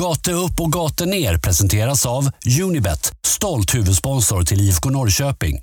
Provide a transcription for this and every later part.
Gate upp och gate ner presenteras av Unibet, stolt huvudsponsor till IFK Norrköping.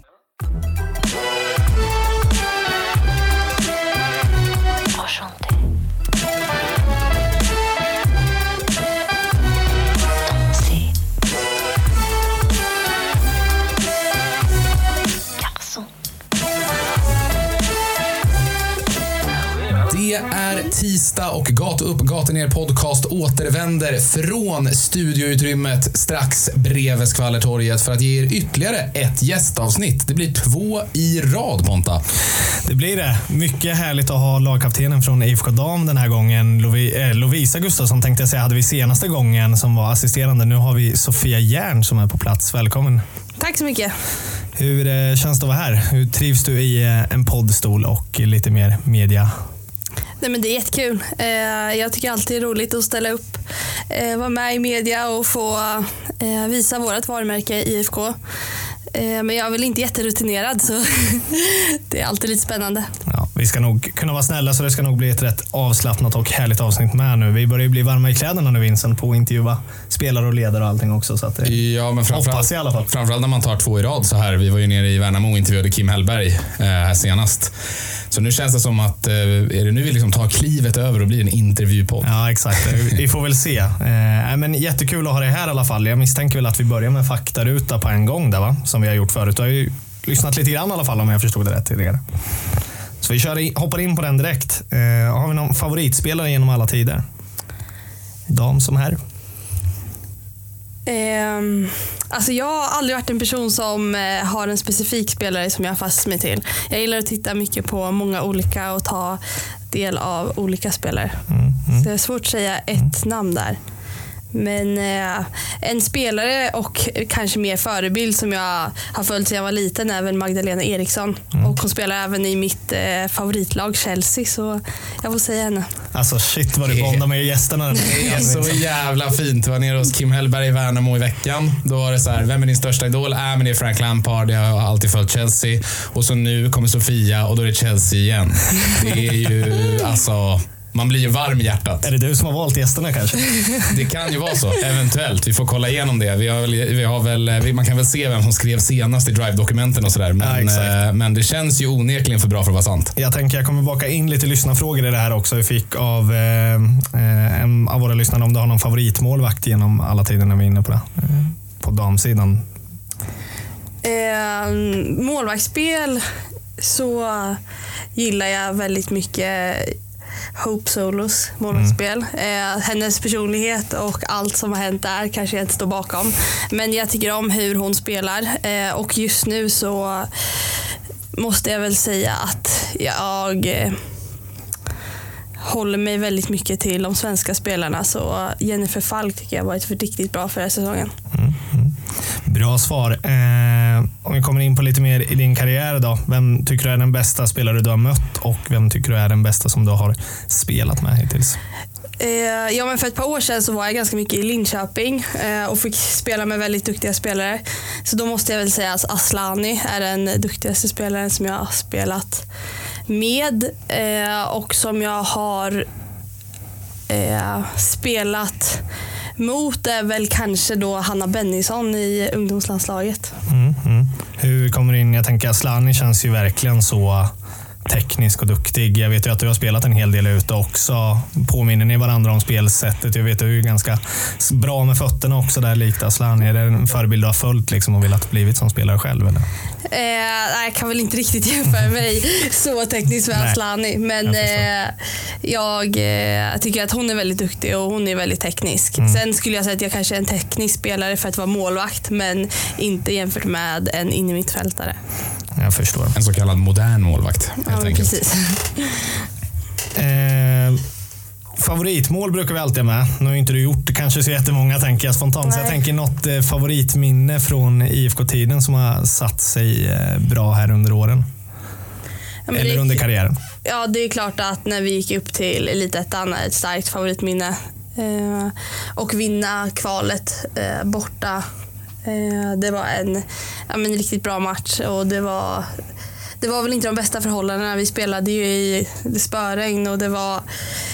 Tisdag och Gata upp, gata ner podcast återvänder från studioutrymmet strax bredvid Skvallertorget för att ge er ytterligare ett gästavsnitt. Det blir två i rad, Ponta. Det blir det. Mycket härligt att ha lagkaptenen från IFK Dam den här gången. Lovi, eh, Lovisa Gustafsson tänkte jag säga hade vi senaste gången som var assisterande. Nu har vi Sofia Järn som är på plats. Välkommen. Tack så mycket. Hur eh, känns det att vara här? Hur trivs du i eh, en poddstol och lite mer media? Nej, men det är jättekul. Eh, jag tycker alltid det är roligt att ställa upp, eh, vara med i media och få eh, visa vårt varumärke IFK. Men jag är väl inte jätterutinerad så det är alltid lite spännande. Ja, vi ska nog kunna vara snälla så det ska nog bli ett rätt avslappnat och härligt avsnitt med nu. Vi börjar ju bli varma i kläderna nu Vincent på att intervjua spelare och ledare och allting också. Så att det, Ja, men hoppas i alla fall. Framförallt när man tar två i rad så här. Vi var ju nere i Värnamo och intervjuade Kim Hellberg eh, här senast. Så nu känns det som att, eh, är det nu vi liksom tar klivet över och blir en intervjupodd? Ja, exakt. Vi får väl se. Eh, men jättekul att ha dig här i alla fall. Jag misstänker väl att vi börjar med faktaruta på en gång där, va? som vi har gjort förut. Du har ju lyssnat lite grann i alla fall om jag förstod det rätt tidigare. Så vi kör in, hoppar in på den direkt. Eh, har vi någon favoritspelare genom alla tider? Dam som herr? Ehm, alltså jag har aldrig varit en person som eh, har en specifik spelare som jag har fastnat mig till. Jag gillar att titta mycket på många olika och ta del av olika spelare. Så det är svårt att säga ett namn där. Men eh, en spelare och kanske mer förebild som jag har följt sedan jag var liten är väl Magdalena Eriksson. Och hon spelar även i mitt eh, favoritlag Chelsea så jag får säga henne. Alltså shit vad du bondar med gästerna. Det är så jävla fint. Jag var nere hos Kim Hellberg i Värnamo i veckan. Då var det så här, vem är din största idol? Äh, men det är Frank Lampard. Jag har alltid följt Chelsea. Och så nu kommer Sofia och då är det Chelsea igen. Det är ju, alltså, man blir ju varm i hjärtat. Är det du som har valt gästerna kanske? Det kan ju vara så, eventuellt. Vi får kolla igenom det. Vi har väl, vi har väl, vi- man kan väl se vem som skrev senast i Drive-dokumenten och sådär. Ja, Men, exakt. eh, men det känns ju onekligen för bra för att vara sant. Jag tänker jag kommer baka in lite lyssnarfrågor i det här också. Vi fick av eh, eh, en av våra lyssnare om du har någon favoritmålvakt genom alla tider när vi är inne på det. Eh, på damsidan. Eh, målvaktsspel så gillar jag väldigt mycket Hope Solos målvaktsspel. Eh, hennes personlighet och allt som har hänt där kanske jag inte står bakom. Men jag tycker om hur hon spelar eh, och just nu så måste jag väl säga att jag eh, håller mig väldigt mycket till de svenska spelarna. Så Jennifer Falk tycker jag har varit riktigt bra för den här säsongen. Bra svar. Eh, om vi kommer in på lite mer i din karriär då. Vem tycker du är den bästa spelare du har mött och vem tycker du är den bästa som du har spelat med hittills? Eh, ja, men för ett par år sedan så var jag ganska mycket i Linköping eh, och fick spela med väldigt duktiga spelare. Så då måste jag väl säga att Aslani är den duktigaste spelaren som jag har spelat med eh, och som jag har eh, spelat mot är väl kanske då Hanna Bennison i ungdomslandslaget. Mm, mm. Hur kommer du in? Jag tänker Aslani känns ju verkligen så teknisk och duktig. Jag vet ju att du har spelat en hel del ute också. Påminner ni varandra om spelsättet? Jag vet att du är ganska bra med fötterna också där likt Aslani. Är det en förebild du har följt liksom och velat blivit som spelare själv? Eller? Eh, jag kan väl inte riktigt jämföra mig så tekniskt med Aslani. Men jag eh, jag eh, tycker att hon är väldigt duktig och hon är väldigt teknisk. Mm. Sen skulle jag säga att jag kanske är en teknisk spelare för att vara målvakt men inte jämfört med en innermittfältare. Jag förstår. En så kallad modern målvakt. Ja, Helt enkelt. precis. Eh, favoritmål brukar vi alltid ha med. Nu har inte du gjort kanske så jättemånga tänker jag spontant. Så jag Nej. tänker något eh, favoritminne från IFK-tiden som har satt sig eh, bra här under åren. Ja, Eller det, under karriären. ja, det är klart att när vi gick upp till Elitettan ett starkt favoritminne. Eh, och vinna kvalet eh, borta. Eh, det var en ja, men riktigt bra match och det var det var väl inte de bästa förhållandena. Vi spelade ju i spöregn och det var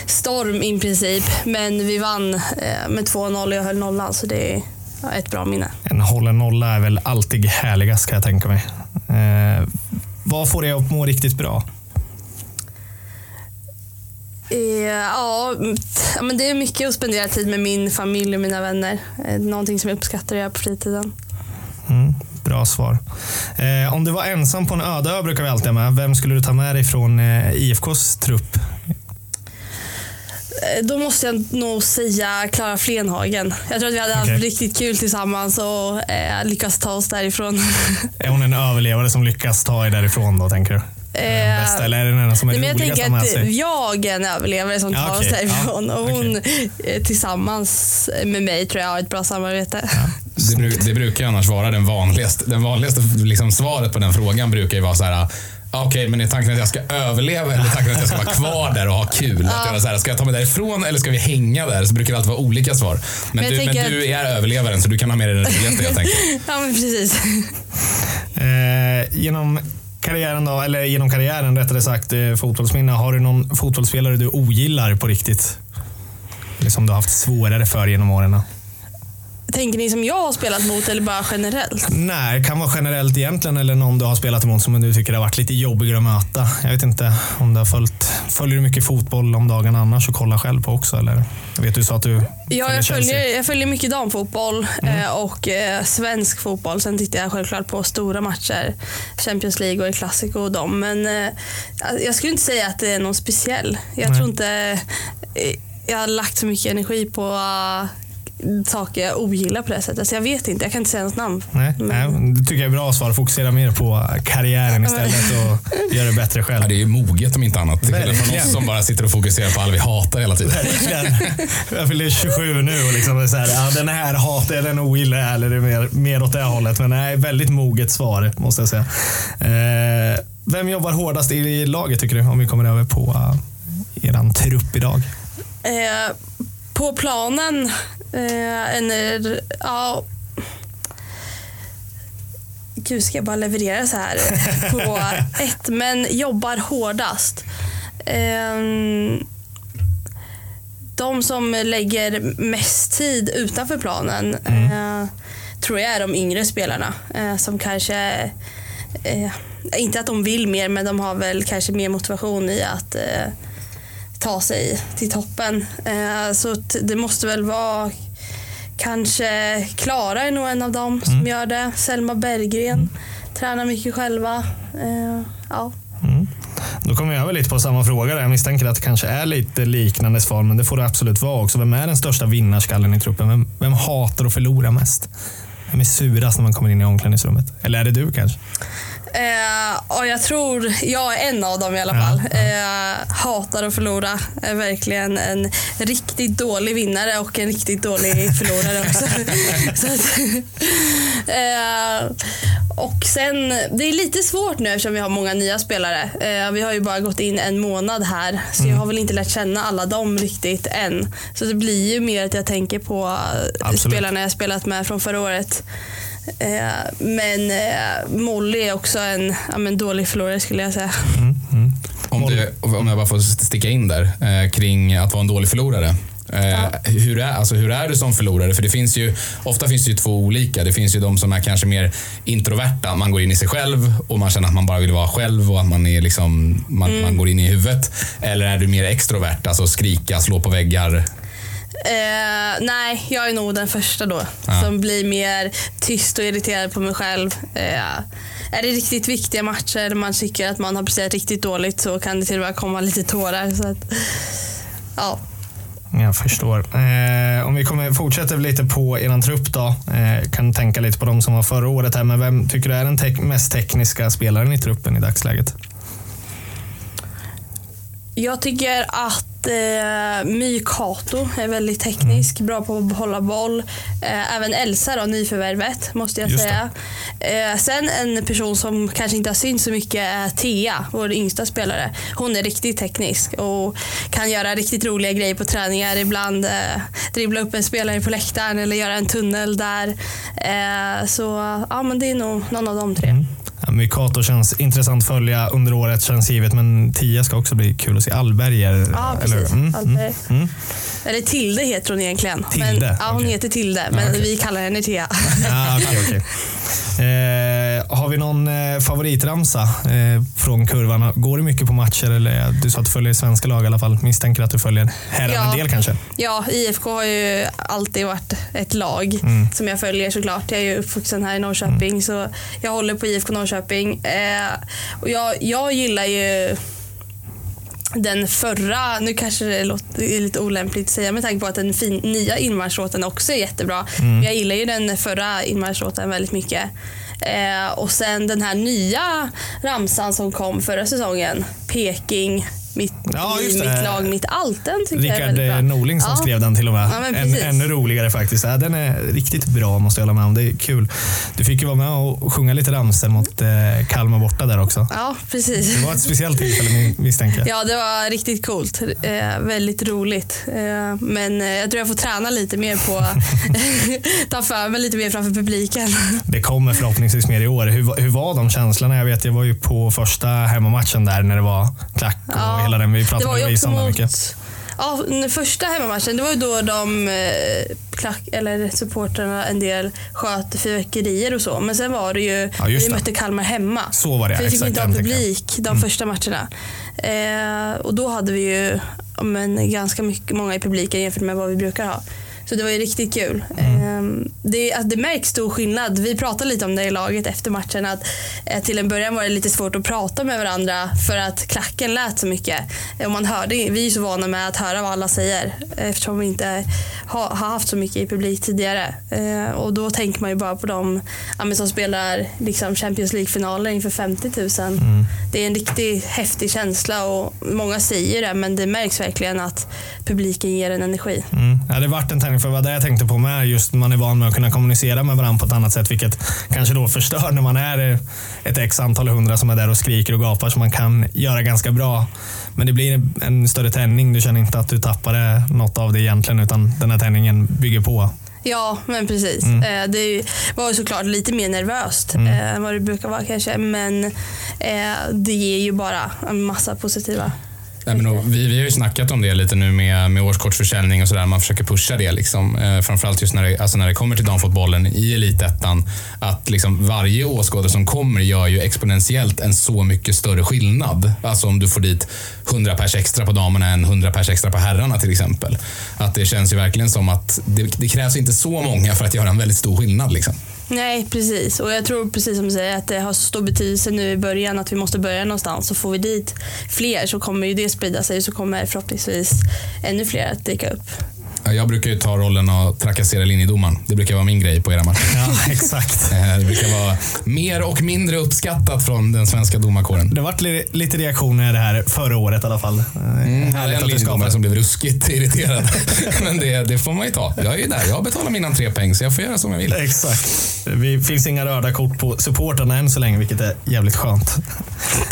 storm i princip. Men vi vann eh, med 2-0 och jag höll nollan så det är ett bra minne. En hållen nolla är väl alltid härligast kan jag tänka mig. Eh, vad får dig att må riktigt bra? Eh, ja, men det är mycket att spendera tid med min familj och mina vänner. Eh, Någonting som jag uppskattar att göra på fritiden. Mm, bra svar. Eh, om du var ensam på en öde ö brukar vi alltid ha med. Vem skulle du ta med dig från eh, IFKs trupp? Då måste jag nog säga Klara Flenhagen. Jag tror att vi hade Okej. haft riktigt kul tillsammans och eh, lyckats ta oss därifrån. Är hon en överlevare som lyckas ta er därifrån då, tänker du? Det den bästa, eller är det den som är Nej, men jag roligast tänker att att jag är en överlevare som Ja, tar okej. oss därifrån Ja, och hon eh, tillsammans med mig tror jag har ett bra samarbete. Det, bru- det brukar ju annars vara den vanligaste, den vanligaste liksom svaret på den frågan brukar ju vara så här. "Ah, Okej, men är tanken att jag ska överleva eller är tanken att jag ska vara kvar där och ha kul? Att var så här, ska jag ta mig därifrån eller ska vi hänga där? Så brukar det alltid vara olika svar. Men, Men du, men tänker du är överlevaren så du kan ha med dig den roligaste helt enkelt. Ja men precis. Eh, genom karriären då, eller genom karriären rättare sagt, eh, fotbollsminne. Har du någon fotbollsspelare du ogillar på riktigt? Eller som du har haft svårare för genom åren? Tänker ni som jag har spelat mot eller bara generellt? Nej, kan vara generellt egentligen eller någon du har spelat emot som du tycker har varit lite jobbigare att möta. Jag vet inte om du har följt, följer du mycket fotboll om dagen annars och kollar själv på också? Eller? Jag vet du sa att du Ja, jag följer, jag följer mycket damfotboll Mm. eh, och eh, svensk fotboll. Sen tittar jag självklart på stora matcher. Champions League och El Clasico och dem. Men eh, jag skulle inte säga att det är någon speciell. Jag Nej. tror inte jag har lagt så mycket energi på saker jag ogillar på det sättet. Så jag vet inte, jag kan inte säga något namn. Nej, Men- nej, det tycker jag är bra svar. Fokusera mer på karriären istället och göra det bättre själv. Ja, det är ju moget om inte annat. Till skillnad från oss som bara sitter och fokuserar på alla vi hatar hela tiden. Verkligen. Jag fyller 27 nu och liksom är så här, ja, den här hatar jag, den ogillar jag. Eller det är mer, mer åt det hållet. Men nej, väldigt moget svar måste jag säga. Eh, vem jobbar hårdast i laget tycker du? Om vi kommer över på uh, eran trupp idag. Eh, på planen, eh, en, är- ja... Gud, ska jag bara leverera så här på ett, men jobbar hårdast. Ehm, de som lägger mest tid utanför planen eh, tror jag är de yngre spelarna eh, som kanske eh, inte att de vill mer, men de har väl kanske mer motivation i att eh, ta sig till toppen. Eh, så det måste väl vara kanske Klara är nog en av dem som gör det. Selma Berggren tränar mycket själva. Eh, ja. Då kommer jag över lite på samma fråga. där. Jag misstänker att det kanske är lite liknande svar, men det får det absolut vara också. Vem är den största vinnarskallen i truppen? Vem, vem hatar att förlora mest? Vem är surast när man kommer in i omklädningsrummet? Eller är det du kanske? Eh, och jag tror, jag är en av dem i alla Ja, fall. Eh, hatar att förlora. Är verkligen en riktigt dålig vinnare och en riktigt dålig förlorare också. Så att, eh, och sen, det är lite svårt nu eftersom vi har många nya spelare. Eh, vi har ju bara gått in en månad här så Mm. jag har väl inte lärt känna alla dem riktigt än. Så det blir ju mer att jag tänker på eh, Absolut. spelarna jag spelat med från förra året. Eh, men eh, Molly är också en ja, men dålig förlorare skulle jag säga. Om, du, om jag bara får sticka in där eh, kring att vara en dålig förlorare. Eh, hur, är, alltså, hur är du som förlorare? För det finns ju, ofta finns det ju två olika. Det finns ju de som är kanske mer introverta. Man går in i sig själv och man känner att man bara vill vara själv och att man, är liksom, man, man går in i huvudet. Eller är du mer extrovert, alltså skrika, slå på väggar? Eh, nej, jag är nog den första då. Ja. Som blir mer tyst och irriterad på mig själv. Eh, är det riktigt viktiga matcher man tycker att man har presterat riktigt dåligt så kan det till och med komma lite tårar. Så att, ja. Jag förstår. Eh, om vi kommer, fortsätter lite på eran trupp då. Eh, kan tänka lite på de som var förra året här. Men vem tycker du är den tek- mest tekniska spelaren i truppen i dagsläget? Jag tycker att eh, My Kato är väldigt teknisk, bra på att hålla boll. Eh, även Elsa, då, nyförvärvet, måste jag Just säga. Eh, sen en person som kanske inte har synts så mycket är Thea, vår yngsta spelare. Hon är riktigt teknisk och kan göra riktigt roliga grejer på träningar. Ibland eh, dribbla upp en spelare på läktaren eller göra en tunnel där. Eh, så ja, men det är nog någon av de tre. Ja, Mikato känns intressant att följa under året, känns givet. Men Tia ska också bli kul att se. Allberger, Ja, eller hur? Mm, Alberg. mm. Eller Tilde heter hon egentligen. Tilde, Men, ja, hon okej. heter Tilde, men okej. vi kallar henne Thea. Ja, okej, okej. Eh, har vi någon eh, favoritramsa eh, från kurvan? Går du mycket på matcher? Eller, du sa att du följer svenska lag i alla fall. Misstänker att du följer herrarna Ja. en del kanske? Ja, IFK har ju alltid varit ett lag Mm. som jag följer såklart. Jag är ju uppvuxen här i Norrköping så jag håller på IFK Norrköping. Eh, och jag, jag gillar ju den förra, nu kanske det låter lite olämpligt att säga med tanke på att den fin, nya inmarschlåten också är jättebra. Men jag gillar ju den förra inmarschlåten väldigt mycket. Eh, och sen den här nya ramsan som kom förra säsongen, Peking, mitt, Ja, just mitt lag, mitt allt. Den tycker jag är väldigt bra. eh, Norling som Ja. skrev den till och med. Ja, en, ännu roligare faktiskt. Ja, den är riktigt bra måste jag hålla med om. Det är kul. Du fick ju vara med och sjunga lite ramsor mot eh, Kalmar borta där också. Ja, precis. Det var ett speciellt tillfälle mi- misstänker jag. Ja, det var riktigt coolt. Eh, väldigt roligt. Eh, men eh, jag tror jag får träna lite mer på ta för mig lite mer framför publiken. Det kommer förhoppningsvis mer i år. Hur, hur var de känslorna? Jag vet, jag var ju på första hemmamatchen där när det var klack och Ja, hela den. Vi det pratade om det mot... mycket. Ja, den första hemmamatchen, det var ju då de eh, klack, eller supportrarna en del sköt fyrverkerier och så. Men sen var det ju, Ja, vi mötte Kalmar hemma. Så var det, För vi fick inte ha publik de första matcherna. Eh, och då hade vi ju men, ganska mycket, många i publiken jämfört med vad vi brukar ha. Så det var ju riktigt kul. Mm. Eh, det, att det märks stor skillnad. Vi pratade lite om det i laget efter matchen. Att, eh, till en början var det lite svårt att prata med varandra för att klacken lät så mycket. Och man hörde, vi är så vana med att höra vad alla säger eftersom vi inte har, har haft så mycket i publik tidigare. Eh, och då tänker man ju bara på de som spelar liksom Champions League-finaler inför 50 000. Mm. Det är en riktigt häftig känsla och många säger det men det märks verkligen att publiken ger en energi. Mm. Ja, det vart en tändning för vad det jag tänkte på med. Just man är van med att kunna kommunicera med varandra på ett annat sätt, vilket kanske då förstör när man är ett x antal hundra som är där och skriker och gapar som man kan göra ganska bra. Men det blir en- större tändning. Du känner inte att du tappade något av det egentligen, utan den här tändningen bygger på. Ja, men precis. Mm. Eh, Det var ju såklart lite mer nervöst eh, än vad det brukar vara kanske. Men eh, det ger ju bara en massa positiva Nej, men då, vi, vi har ju snackat om det lite nu med, med årskortsförsäljning och sådär. Man försöker pusha det. Liksom. Eh, framförallt just när det, alltså när det kommer till damfotbollen i elitettan. Att liksom varje åskådare som kommer gör ju exponentiellt en så mycket större skillnad. Alltså om du får dit 100 pers extra på damerna än 100 pers extra på herrarna till exempel. Att det känns ju verkligen som att det, det krävs inte så många för att göra en väldigt stor skillnad. Liksom. Nej, precis. Och jag tror precis som du säger att det har så stor betydelse nu i början att vi måste börja någonstans. Så får vi dit fler så kommer ju det sprida sig och så kommer förhoppningsvis ännu fler att dyka upp. Ja, Jag brukar ju ta rollen att trakassera linjedomaren. Det brukar vara min grej på era matcher. Ja, exakt. Eh, Det brukar vara mer och mindre uppskattat från den svenska domarkåren. Det vart li- lite reaktioner det här förra året i alla fall. Eh, Mm, en att du skapar. linjedomare som blev ruskigt irriterad. Men det, det får man ju ta. Jag är ju där. Jag betalar min entrépeng så jag får göra som jag vill. Exakt. Det finns inga röda kort på supportrarna än så länge, vilket är jävligt skönt.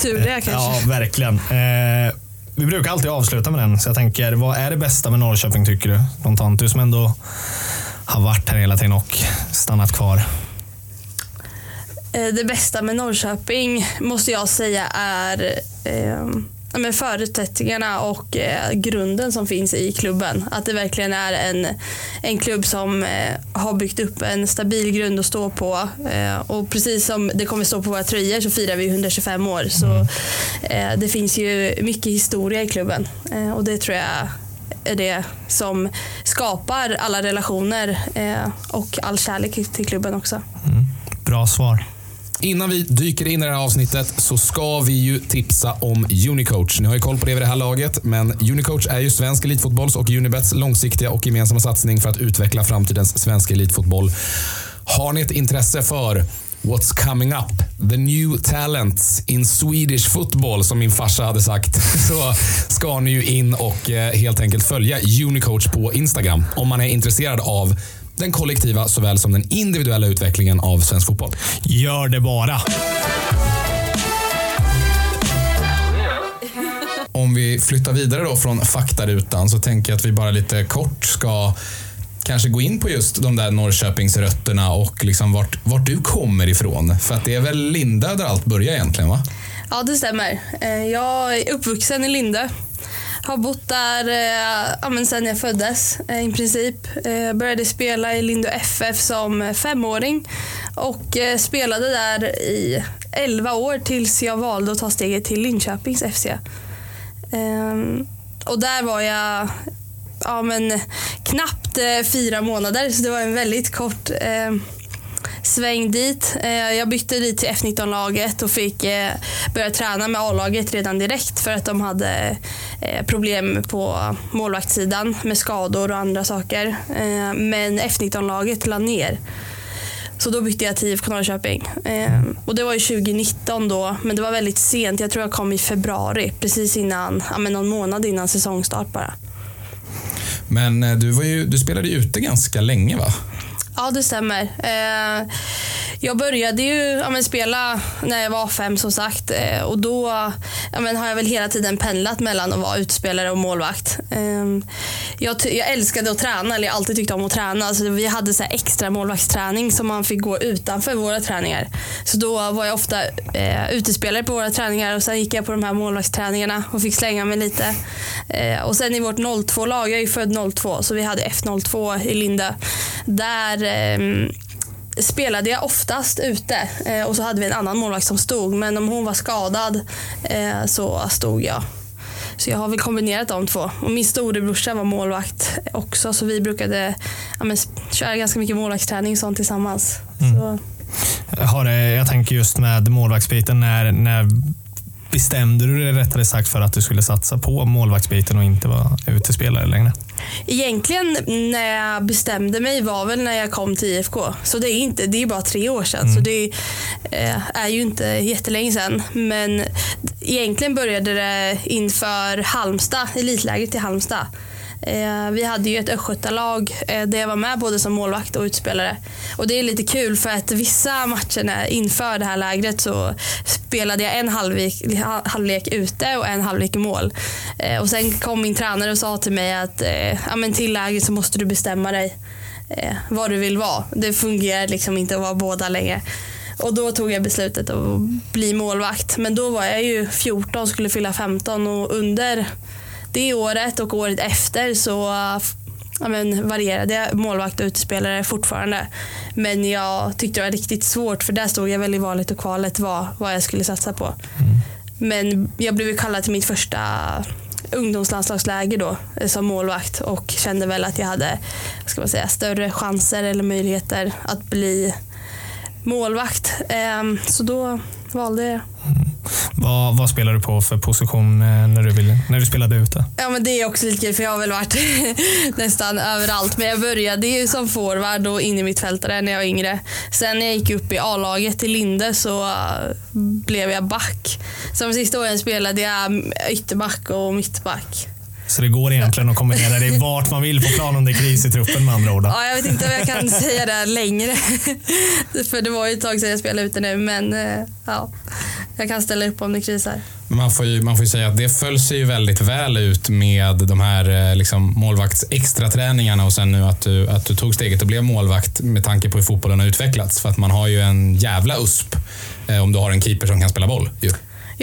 Tur det kanske. Ja, verkligen. Vi brukar alltid avsluta med den, så jag tänker, vad är det bästa med Norrköping tycker du? Spontant, du som ändå har varit här hela tiden och stannat kvar. Eh, det bästa med Norrköping måste jag säga är eh, men förutsättningarna och eh, grunden som finns i klubben. Att det verkligen är en, en klubb som eh, har byggt upp en stabil grund att stå på. Eh, och precis som det kommer stå på våra tröjor så firar vi 125 år. Så eh, det finns ju mycket historia i klubben eh, och det tror jag är det som skapar alla relationer eh, och all kärlek till klubben också. Bra svar. Innan vi dyker in i det här avsnittet så ska vi ju tipsa om Unicoach. Ni har ju koll på det vid det här laget, men Unicoach är ju svensk elitfotbolls och Unibets långsiktiga och gemensamma satsning för att utveckla framtidens svenska elitfotboll. Har ni ett intresse för What's coming up? The new talents in Swedish football, som min farsa hade sagt. Så ska ni ju in och eh, helt enkelt följa Unicoach på Instagram om man är intresserad av den kollektiva såväl som den individuella utvecklingen av svensk fotboll. Gör det bara. Om vi flyttar vidare då från faktarutan så tänker jag att vi bara lite kort ska kanske gå in på just de där Norrköpingsrötterna och liksom vart, vart du kommer ifrån. För att det är väl Linda där allt börjar egentligen va? Ja, det stämmer. Eh, Jag är uppvuxen i Linde. Har bott där eh, ja, men sen jag föddes eh, i princip. Eh, började spela i Lindö FF som femåring och eh, spelade där i 11 år tills jag valde att ta steget till Linköpings FC. Ehm, och där var jag ja, men, knappt eh, fyra månader så det var en väldigt kort eh, sväng dit. Eh, jag bytte dit till F19-laget och fick eh, börja träna med A-laget redan direkt för att de hade eh, problem på målvaktssidan med skador och andra saker. Men F19-laget la ner. Så då bytte jag till IFK Norrköping. Och det var ju 2019 då, men det var väldigt sent. Jag tror jag kom i februari, precis innan, ja, men någon månad innan säsongstart bara. Men du, var ju, du spelade ju ute ganska länge va? Ja, det stämmer. Eh, jag började ju ja, men spela när jag var fem som sagt eh, och då ja, men har jag väl hela tiden pendlat mellan att vara utspelare och målvakt. Eh, jag, jag älskade att träna, eller jag har alltid tyckt om att träna. Alltså, vi hade så här extra målvaktsträning som man fick gå utanför våra träningar. Så då var jag ofta eh, utespelare på våra träningar och sen gick jag på de här målvaktsträningarna och fick slänga mig lite. Eh, och sen i vårt 02-lag, jag är ju född 02, så vi hade F02 i Linde. Där ehm, spelade jag oftast ute eh, och så hade vi en annan målvakt som stod. Men om hon var skadad eh, så stod jag. Så jag har väl kombinerat de två. Och min storebrorsa var målvakt också så vi brukade ja, men, köra ganska mycket målvaktsträning och sånt tillsammans. Så, Har det, jag tänker just med målvaktsbiten, när, när bestämde du dig rättare sagt för att du skulle satsa på målvaktsbiten och inte vara utespelare längre? Egentligen när jag bestämde mig var väl när jag kom till IFK. Så det är, inte, det är bara tre år sedan. Så det eh, är ju inte jättelänge sedan. Men egentligen började det inför Halmstad, elitlägret i Halmstad. Eh, vi hade ju ett östgötalag eh, där jag var med både som målvakt och utspelare. Och det är lite kul för att vissa matcher inför det här lägret så spelade jag en halvlek, halvlek ute och en halvlek i mål. Eh, och sen kom min tränare och sa till mig att eh, ja, men till lägret så måste du bestämma dig eh, vad du vill vara. Det fungerar liksom inte att vara båda längre. Och då tog jag beslutet att bli målvakt. Men då var jag ju 14 skulle fylla 15 och under det året och året efter så ja, men, varierade jag målvakt och utespelare fortfarande. Men jag tyckte det var riktigt svårt för där stod jag väl i valet och kvalet vad, vad jag skulle satsa på. Men jag blev kallad till mitt första ungdomslandslagsläger då eh, som målvakt och kände väl att jag hade ska man säga, större chanser eller möjligheter att bli målvakt. Ehm, Så då valde jag Vad, vad spelar du på för position eh, när du, vill, när du spelade ute? Ja men det är också lite kul för jag har väl varit nästan överallt. Men jag började ju som forward och in i mittfältare när jag var yngre. Sen när jag gick upp i A-laget i Linde så uh, blev jag back. De sista åren spelade jag ytterback och mittback. Så det går egentligen att kombinera det vart man vill på plan om det är kris i truppen med andra ord. Ja, jag vet inte om jag kan säga det längre. för det var ju ett tag sedan jag spelade ute nu men uh, ja, jag kan ställa upp om det krisar. Man får, ju, man får ju säga att det föll sig ju väldigt väl ut med de här eh, liksom, målvakts extra träningarna och sen nu att du, att du tog steget och blev målvakt med tanke på hur fotbollen har utvecklats. För att man har ju en jävla USP eh, om du har en keeper som kan spela boll. Ju.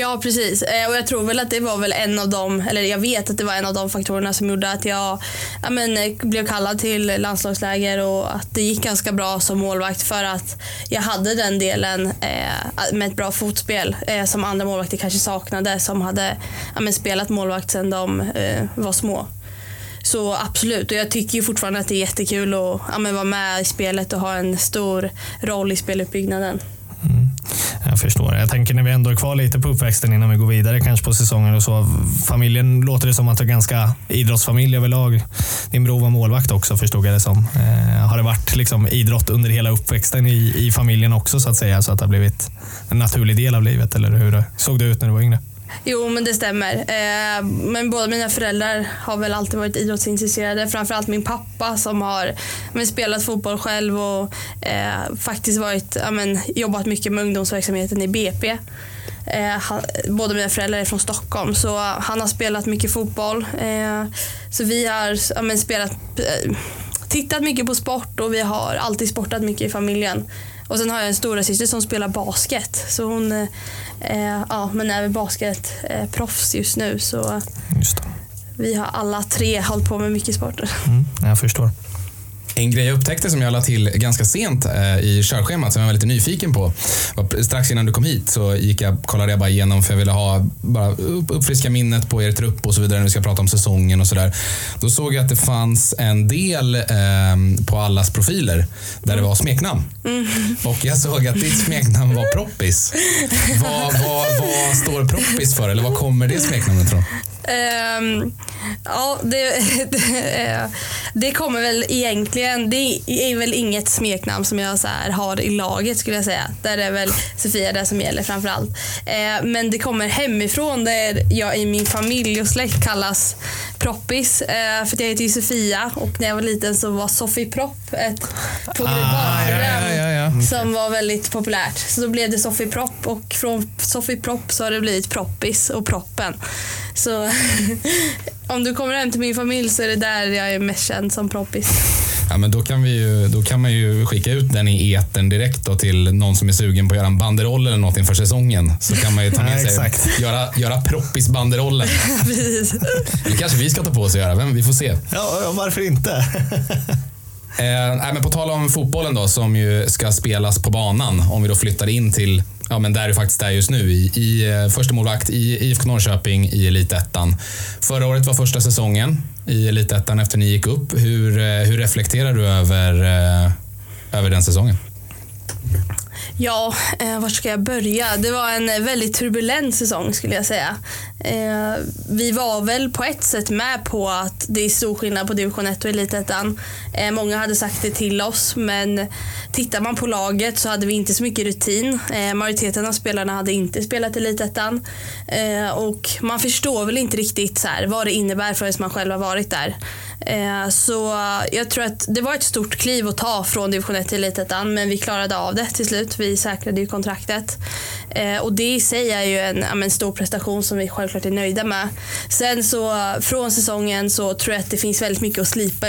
Ja, precis. Eh, och jag tror väl att det var väl en av de, eller jag vet att det var en av de faktorerna som gjorde att jag ja, men, eh, blev kallad till landslagsläger och att det gick ganska bra som målvakt för att jag hade den delen eh, med ett bra fotspel eh, som andra målvakter kanske saknade som hade ja, men, spelat målvakt sedan de eh, var små. Så absolut, och jag tycker ju fortfarande att det är jättekul att ja, men, vara med i spelet och ha en stor roll i speluppbyggnaden. Jag förstår. Jag tänker när vi ändå är kvar lite på uppväxten innan vi går vidare kanske på säsongen och så. Familjen låter det som att det är ganska idrottsfamilj överlag. Din bror var målvakt också förstod jag det som. Eh, har det varit liksom idrott under hela uppväxten i, i familjen också så att säga? Så att det har blivit en naturlig del av livet eller hur såg det ut när du var yngre? Jo, men det stämmer. Eh, men båda mina föräldrar har väl alltid varit idrottsintresserade. Framförallt min pappa som har men, spelat fotboll själv och eh, faktiskt varit, men, jobbat mycket med ungdomsverksamheten i BP. Eh, han, båda mina föräldrar är från Stockholm så han har spelat mycket fotboll. Eh, så vi har men, spelat eh, tittat mycket på sport och vi har alltid sportat mycket i familjen. Och sen har jag en stora syster som spelar basket. Så hon eh, eh, ja, men är basketproffs just nu. Så Just vi har alla tre hållit på med mycket sporter. Mm, jag förstår. En grej jag upptäckte som jag la till ganska sent eh, i körschemat som jag var lite nyfiken på. Strax innan du kom hit så gick jag, kollade jag bara igenom för jag ville ha, bara upp, uppfriska minnet på er trupp och så vidare när vi ska prata om säsongen och sådär. Då såg jag att det fanns en del eh, på allas profiler där det var smeknamn. Och jag såg att ditt smeknamn var Proppis. Vad, vad, vad står Proppis för? Eller var kommer det smeknamnet ifrån? Um, ja, det, det, eh, det kommer väl egentligen, det är väl inget smeknamn som jag så här har i laget skulle jag säga. Där är väl Sofia det som gäller framförallt. Uh, men det kommer hemifrån där jag i min familj och släkt kallas Proppis. Eh, för att jag heter ju Sofia och när jag var liten så var Sofie Propp ett barnprogram Ah, ja, ja, ja, ja. som var väldigt populärt. Så då blev det Sofie Propp och från Sofie Propp så har det blivit Proppis och Proppen. Så om du kommer hem till min familj så är det där jag är mest känd som Proppis. Ja, men då, kan vi ju, då kan man ju skicka ut den i eten direkt då till någon som är sugen på att göra en banderoll eller något inför säsongen. Så kan man ju ta med Ja, sig exakt. göra, göra proppis-banderollen. Precis. Det kanske vi ska ta på oss att göra, men vi får se. Ja, ja, varför inte? Eh, men på tal om fotbollen då, som ju ska spelas på banan. Om vi då flyttar in till ja, men där du faktiskt är just nu. I, i eh, första målvakt i IFK Norrköping i Elitettan. Förra året var första säsongen i Elitettan efter ni gick upp. Hur, eh, hur reflekterar du över, eh, över den säsongen? Ja, eh, var ska jag börja? Det var en väldigt turbulent säsong skulle jag säga. Eh, vi var väl på ett sätt med på att det är stor skillnad på division 1 och elitettan. Eh, många hade sagt det till oss men tittar man på laget så hade vi inte så mycket rutin. Eh, majoriteten av spelarna hade inte spelat elitettan. Eh, och man förstår väl inte riktigt så här, vad det innebär förrän man själv har varit där. Eh, så jag tror att det var ett stort kliv att ta från division 1 till elitettan men vi klarade av det till slut. Vi säkrade ju kontraktet. Eh, och det i sig är ju en, en stor prestation som vi självklart är nöjda med. Sen så från säsongen så tror jag att det finns väldigt mycket att slipa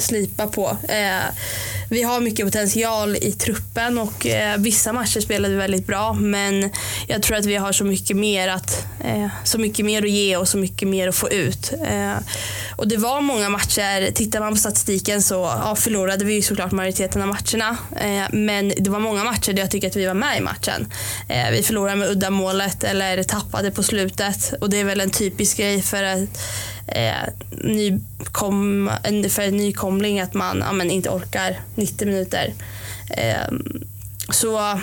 slipa på. Eh, vi har mycket potential i truppen och eh, vissa matcher spelade vi väldigt bra men jag tror att vi har så mycket mer att, eh, så mycket mer att ge och så mycket mer att få ut. Eh, och det var många matcher, tittar man på statistiken så ja, förlorade vi ju såklart majoriteten av matcherna eh, men det var många matcher där jag tycker att vi var med i matchen. Eh, vi förlorade med uddamålet eller tappade på slutet och det är väl en typisk grej för att eh, nykom, för en nykomling att man ja, men inte orkar 90 minuter. Eh, så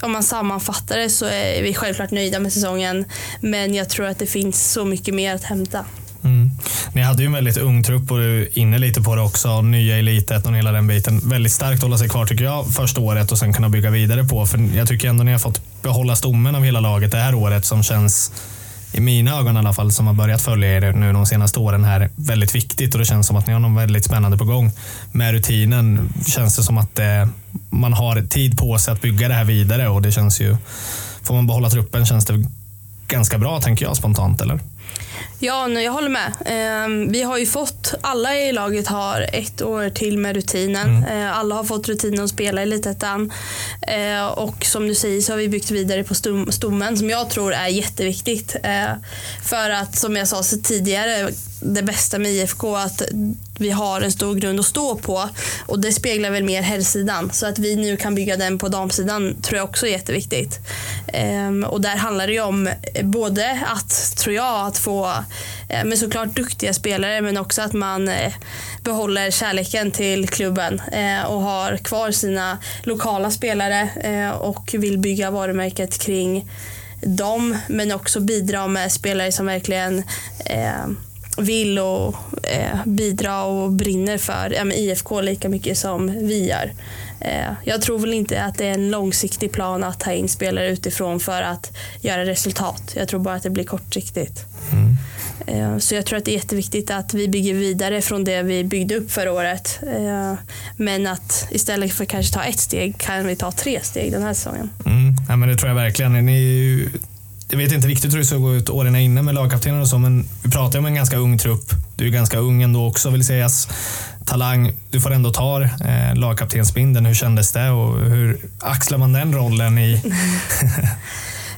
om man sammanfattar det så är vi självklart nöjda med säsongen men jag tror att det finns så mycket mer att hämta. Mm. Ni hade ju en väldigt ung trupp och du är inne lite på det också. Nya elitet och hela den biten. Väldigt starkt att hålla sig kvar tycker jag första året och sen kunna bygga vidare på. För jag tycker ändå ni har fått behålla stommen av hela laget det här året som känns i mina ögon i alla fall, som har börjat följa er nu de senaste åren här, väldigt viktigt och det känns som att ni har något väldigt spännande på gång. Med rutinen känns det som att eh, man har tid på sig att bygga det här vidare och det känns ju, får man behålla truppen känns det ganska bra tänker jag spontant, eller? Ja, nej, jag håller med. Ehm, vi har ju fått, alla i laget har ett år till med rutinen. Eh, alla har fått rutinen att spela i Elitettan. Eh, och som du säger så har vi byggt vidare på stom, stommen som jag tror är jätteviktigt. Eh, för att som jag sa tidigare, det bästa med IFK att vi har en stor grund att stå på och det speglar väl mer herrsidan. Så att vi nu kan bygga den på damsidan tror jag också är jätteviktigt. Ehm, och där handlar det ju om både att, tror jag, att få eh, men såklart duktiga spelare men också att man eh, behåller kärleken till klubben eh, och har kvar sina lokala spelare eh, och vill bygga varumärket kring dem men också bidra med spelare som verkligen eh, vill och eh, bidra och brinner för ja, IFK lika mycket som vi gör. Eh, jag tror väl inte att det är en långsiktig plan att ta in spelare utifrån för att göra resultat. Jag tror bara att det blir kortsiktigt. Eh, Så jag tror att det är jätteviktigt att vi bygger vidare från det vi byggde upp förra året. Eh, Men att istället för att kanske ta ett steg kan vi ta tre steg den här säsongen. Mm. Ja, men det tror jag verkligen. Ni jag vet inte riktigt hur det ska gå ut åren inne med lagkaptenen och så, men vi pratar ju om en ganska ung trupp. Du är ganska ung ändå också vill sägas. talang. Du får ändå ta eh, lagkaptensbindeln. Hur kändes det och hur axlar man den rollen i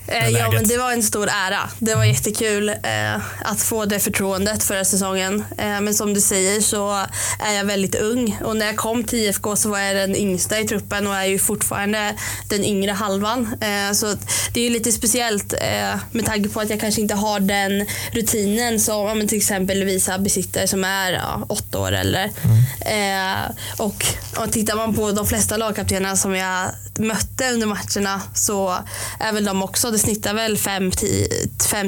ja, men det var en stor ära. Det var jättekul eh, att få det förtroendet förra säsongen. Eh, men som du säger så är jag väldigt ung och när jag kom till IFK så var jag den yngsta i truppen och är ju fortfarande den yngre halvan. Eh, så det är ju lite speciellt eh, med tanke på att jag kanske inte har den rutinen som ja, till exempel Lovisa besitter som är ja, åtta år eller. Mm. och, och tittar man på de flesta lagkaptenerna som jag mötte under matcherna så är väl de också det snittar väl 5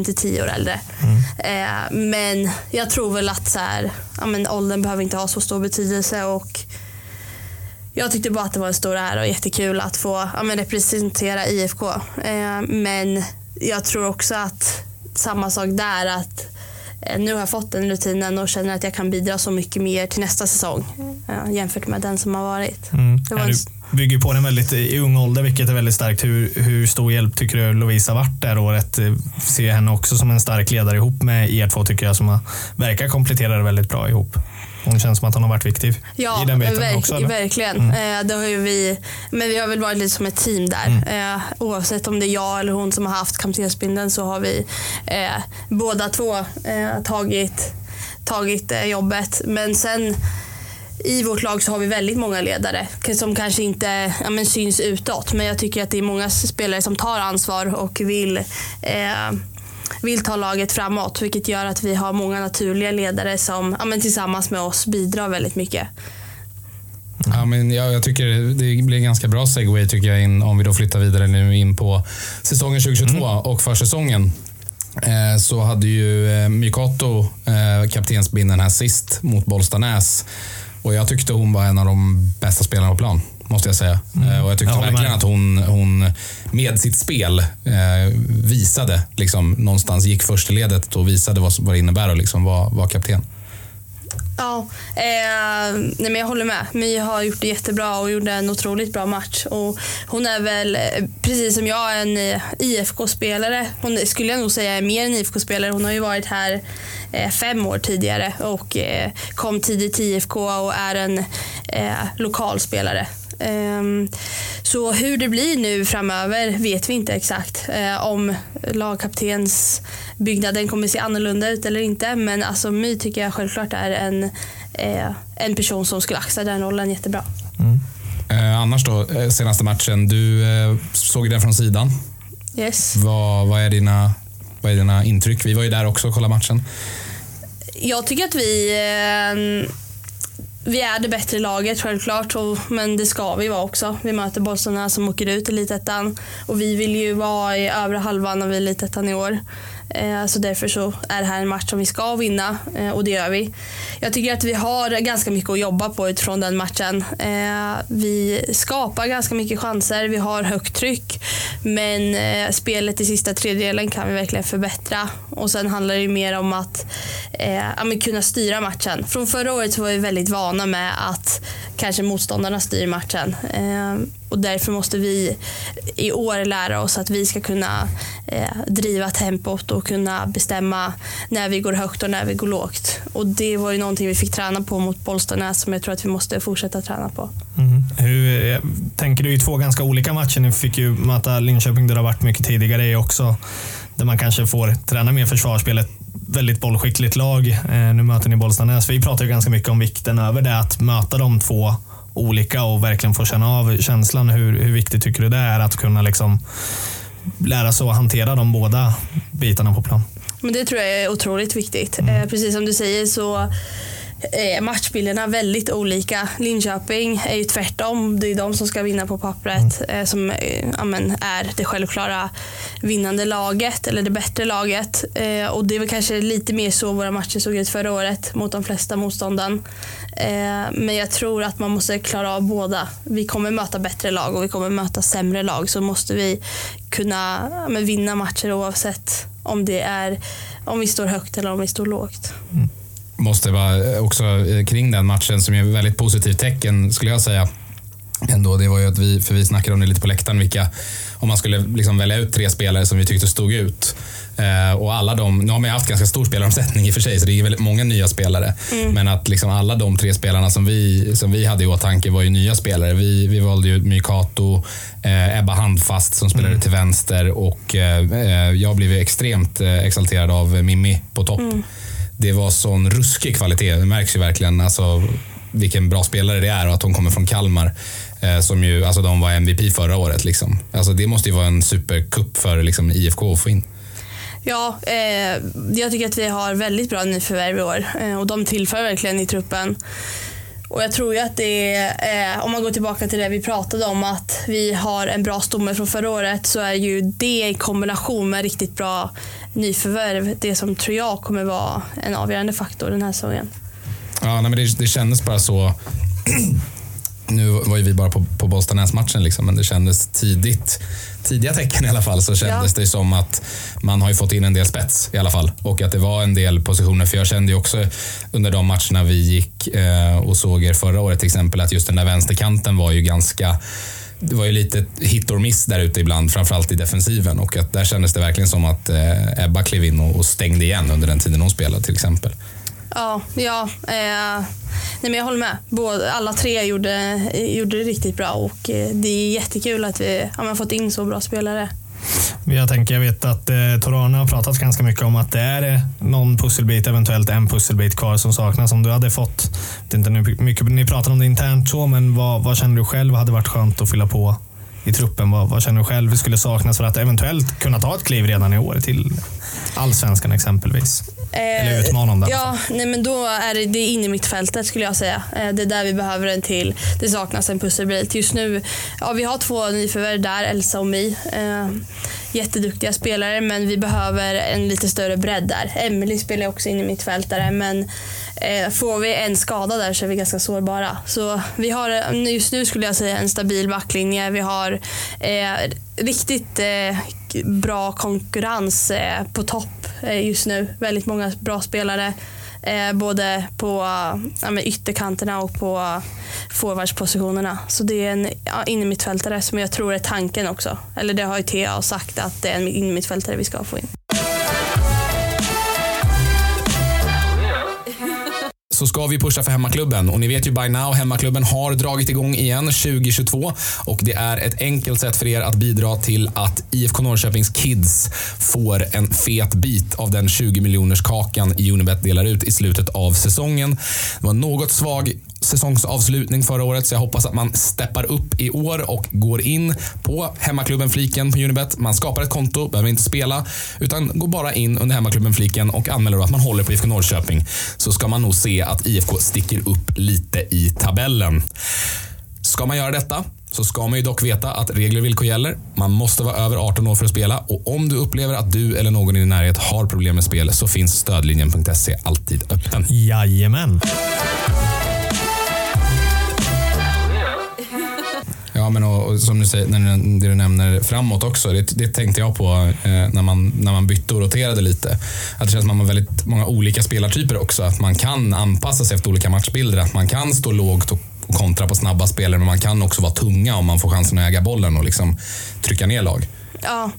till 10 år äldre. Mm. Eh, men jag tror väl att så här, ja, men åldern behöver inte ha så stor betydelse. och jag tyckte bara att det var en stor ära och jättekul att få ja, men representera IFK. Eh, men jag tror också att samma sak där, att eh, nu har jag fått den rutinen och känner att jag kan bidra så mycket mer till nästa säsong mm. jämfört med den som har varit. Mm. Det var en bygger på den väldigt i ung ålder, vilket är väldigt starkt. Hur, hur stor hjälp tycker du Lovisa varit det här året? Ser henne också som en stark ledare ihop med er två, tycker jag, som har, verkar komplettera det väldigt bra ihop. Hon känns som att hon har varit viktig ja, i den biten verk, också. Ja, verkligen. Mm. Eh, det har ju vi, men vi har väl varit lite som ett team där. Mm. Eh, oavsett om det är jag eller hon som har haft kaptensbindeln så har vi eh, båda två eh, tagit, tagit eh, jobbet. Men sen i vårt lag så har vi väldigt många ledare som kanske inte ja, men syns utåt. Men jag tycker att det är många spelare som tar ansvar och vill, eh, vill ta laget framåt. Vilket gör att vi har många naturliga ledare som ja, men tillsammans med oss bidrar väldigt mycket. Ja, men jag, jag, tycker det blir en ganska bra segway tycker jag in, om vi då flyttar vidare nu in på säsongen 2022 mm. och försäsongen. Eh, så hade ju eh, Mykoto eh, kaptensbindeln här sist mot Bollstanäs. Och jag tyckte hon var en av de bästa spelarna på plan. Måste jag säga. Mm. Eh, och jag tyckte jag verkligen med. att hon, hon med sitt spel eh, visade, liksom, någonstans gick först i ledet och visade vad, vad det innebär att liksom vara, vara kapten. Ja, eh, nej men jag håller med. My har gjort det jättebra och gjorde en otroligt bra match. Och hon är väl, eh, precis som jag, en eh, IFK-spelare. Hon skulle jag nog säga är mer en IFK-spelare. Hon har ju varit här fem år tidigare och eh, kom tidigt till IFK och är en eh, lokalspelare. Ehm, så hur det blir nu framöver vet vi inte exakt. Eh, om lagkaptensbyggnaden kommer se annorlunda ut eller inte. Men alltså My tycker jag självklart är en, eh, en person som skulle axla den rollen jättebra. Mm. Eh, annars då, senaste matchen. Du såg den från sidan. Yes. Vad, vad, är dina, vad är dina intryck? Vi var ju där också och kollade matchen. Jag tycker att vi eh, vi är det bättre laget självklart, och, men det ska vi vara också. Vi möter Bollsarna som åker ut i Elitettan och vi vill ju vara i övre halvan av Elitettan i år. Eh, så därför så är det här en match som vi ska vinna eh, och det gör vi. Jag tycker att vi har ganska mycket att jobba på utifrån den matchen. Eh, vi skapar ganska mycket chanser, vi har högt tryck men spelet i sista tredjedelen kan vi verkligen förbättra. Och sen handlar det mer om att ja, kunna styra matchen. Från förra året så var vi väldigt vana med att kanske motståndarna styr matchen. Och därför måste vi i år lära oss att vi ska kunna eh, driva tempot och kunna bestämma när vi går högt och när vi går lågt. Och det var ju någonting vi fick träna på mot Bollstanäs som jag tror att vi måste fortsätta träna på. Mm. Hur jag tänker du i två ganska olika matcher? Ni fick ju möta Linköping där det har varit mycket tidigare i också. Där man kanske får träna mer försvarsspelet väldigt bollskickligt lag. Eh, nu möter ni Bollstanäs. Vi pratar ju ganska mycket om vikten över det, att möta de två olika och verkligen få känna av känslan. Hur, hur viktigt tycker du det är att kunna liksom lära sig att hantera de båda bitarna på plan? Men det tror jag är otroligt viktigt. Mm. Eh, precis som du säger så matchbilderna väldigt olika. Linköping är ju tvärtom. Det är de som ska vinna på pappret mm. Eh, som eh, amen, är det självklara vinnande laget eller det bättre laget. Och det väl kanske lite mer så våra matcher såg ut förra året mot de flesta motstånden. Eh, men jag tror att man måste klara av båda. Vi kommer möta bättre lag och vi kommer möta sämre lag. Så måste vi kunna ja, vinna matcher oavsett om det är om vi står högt eller om vi står lågt. Mm. Måste vara också eh, kring den matchen som är ett väldigt positivt tecken skulle jag säga. ändå, det var ju att vi, för vi snackade om det lite på läktaren, vilka, om man skulle liksom välja ut tre spelare som vi tyckte stod ut. Eh, och alla de, nu har man ju haft ganska stor spelaromsättning i och för sig, så det är väldigt många nya spelare. Men att liksom alla de tre spelarna som vi, som vi hade i åtanke var ju nya spelare. Vi, vi valde ju Mykato, eh, Ebba Handfast som spelade till vänster och eh, eh, jag blev ju extremt eh, exalterad av Mimmi på topp. Det var sån ruskig kvalitet, det märks ju verkligen. Alltså, vilken bra spelare det är och att hon kommer från Kalmar. Eh, som ju, alltså de var MVP förra året. Liksom. Alltså det måste ju vara en supercup för liksom, IFK att få in. Ja, eh, jag tycker att vi har väldigt bra nyförvärv i år eh, och de tillför verkligen i truppen. Och jag tror ju att det är, eh, om man går tillbaka till det vi pratade om, att vi har en bra stomme från förra året, så är ju det i kombination med riktigt bra nyförvärv det som tror jag kommer vara en avgörande faktor den här säsongen. Ja, nej, men det, det kändes bara så. Nu var ju vi bara på, på Bollstanäs-matchen, liksom, men det kändes tidigt, tidiga tecken i alla fall, så kändes Ja. det som att man har ju fått in en del spets i alla fall. Och att det var en del positioner, för jag kände ju också under de matcherna vi gick eh, och såg er förra året till exempel, att just den där vänsterkanten var ju ganska det var ju lite hit or miss där ute ibland, framförallt i defensiven. Och att där kändes det verkligen som att eh, Ebba klev in och, och stängde igen under den tiden hon spelade till exempel. Ja, ja eh, nej men jag håller med. Både, alla tre gjorde, gjorde det riktigt bra och eh, det är jättekul att vi ja, har fått in så bra spelare. Jag tänker, jag vet att eh, Torana har pratat ganska mycket om att det är eh, någon pusselbit, eventuellt en pusselbit kvar som saknas. Om du hade fått, jag vet inte hur mycket ni pratar om det internt så, men vad, vad känner du själv hade varit skönt att fylla på i truppen? Vad, vad känner du själv skulle saknas för att eventuellt kunna ta ett kliv redan i år till allsvenskan exempelvis? Eller utmanande Ja, nej men då är det, det är in i mittfältet skulle jag säga. Eh, Det är där vi behöver en till. Det saknas en pusselbit. Just nu, ja vi har två nyförvärv där, Elsa och Mi. Eh, jätteduktiga spelare men vi behöver en lite större bredd där. Emily spelar också in i mittfältare men eh, får vi en skada där så är vi ganska sårbara. Så vi har eh, just nu skulle jag säga en stabil backlinje. Vi har eh, riktigt eh, bra konkurrens eh, på topp eh, just nu. Väldigt många bra spelare. Eh, både på ja, ytterkanterna och på forwardspositionerna. Så det är en ja, innermittfältare som jag tror är tanken också. Eller det har ju TA sagt att det är en innermittfältare vi ska få in. Så ska vi pusha för hemmaklubben. Och ni vet ju by now, hemmaklubben har dragit igång igen 2022 och det är ett enkelt sätt för er att bidra till att IFK Norrköpings Kids får en fet bit av den 20 miljoners kakan Unibet delar ut i slutet av säsongen. Det var något svag säsongsavslutning förra året så jag hoppas att man steppar upp i år och går in på hemmaklubben-fliken på Unibet. Man skapar ett konto, behöver inte spela utan går bara in under hemmaklubben-fliken och anmäler att man håller på IFK Norrköping så ska man nog se att IFK sticker upp lite i tabellen. Ska man göra detta så ska man ju dock veta att regler och villkor gäller. Man måste vara över 18 år för att spela och om du upplever att du eller någon i din närhet har problem med spel så finns stödlinjen.se alltid öppen. Jajamän. Ja, men och, och som du säger, när du, det du nämner framåt också. Det, det tänkte jag på eh, när, man, när man bytte och roterade lite. Att det känns som att man har väldigt många olika spelartyper också. Att man kan anpassa sig efter olika matchbilder. Att man kan stå lågt och, kontra på snabba spelare, men man kan också vara tunga om man får chansen att äga bollen och liksom trycka ner lag. Ja,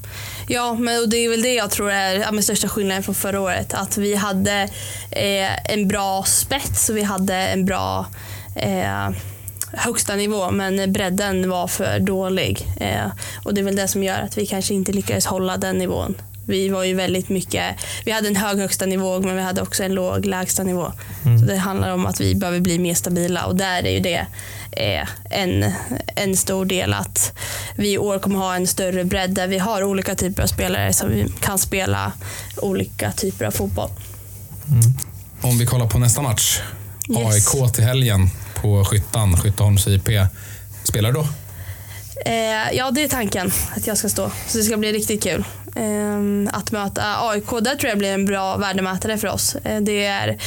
ja men och det är väl det jag tror är ja, största skillnaden från förra året. Att vi hade eh, en bra spets och vi hade en bra eh, högsta nivå men bredden var för dålig. Eh, och det är väl det som gör att vi kanske inte lyckades hålla den nivån. Vi var ju väldigt mycket, vi hade en hög högsta nivå men vi hade också en låg lägsta nivå. Så det handlar om att vi behöver bli mer stabila och där är ju det eh, en, en stor del att vi i år kommer ha en större bredd där vi har olika typer av spelare som vi kan spela olika typer av fotboll. Om vi kollar på nästa match. Yes. AIK till helgen på Skyttan, Skytteholms IP. Spelar du då? Eh, ja, det är tanken att jag ska stå. Så det ska bli riktigt kul. Eh, att möta AIK, där tror jag blir en bra värdemätare för oss. Eh, det är,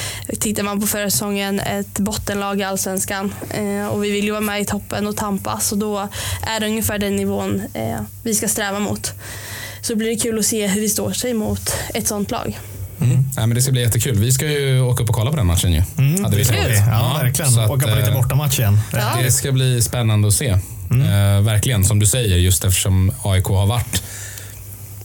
tittar man på förra säsongen, ett bottenlag i Allsvenskan. Eh, och vi vill ju vara med i toppen och tampas. och då är det ungefär den nivån eh, vi ska sträva mot. Så blir det kul att se hur vi står sig mot ett sånt lag. Mm. Ja, men det ska bli jättekul. Vi ska ju åka upp och kolla på den matchen ju. Mm, Hade vi det ska tänkt. vi. Ja, verkligen. att, Åka på lite eh, bortamatch igen. Ja. Det ska bli spännande att se. Eh, verkligen, som du säger, just eftersom AIK har varit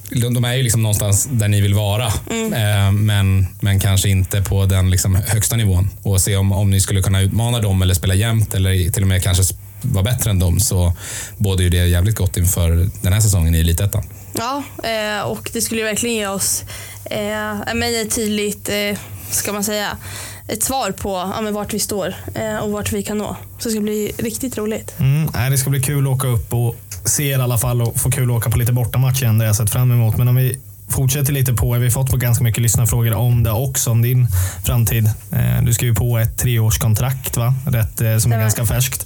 de de är ju liksom någonstans där ni vill vara, eh, men, men kanske inte på den liksom högsta nivån. Och se om, om ni skulle kunna utmana dem eller spela jämnt eller till och med kanske vara bättre än dem så båda ju det jävligt gott inför den här säsongen i Elitettan. Ja, eh, och det skulle ju verkligen ge oss eh, men ett tydligt, eh, ska man säga, ett svar på ja, men vart vi står och vart vi kan nå. Så det ska bli riktigt roligt. Mm, det ska bli kul att åka upp och se er i alla fall och få kul att åka på lite bortamatch igen. Det har jag sett fram emot. Men om vi fortsätter lite på, vi har fått på ganska mycket lyssnarfrågor om det också, om din framtid. Du ska ju på ett treårskontrakt va? Rätt, som är ganska färskt.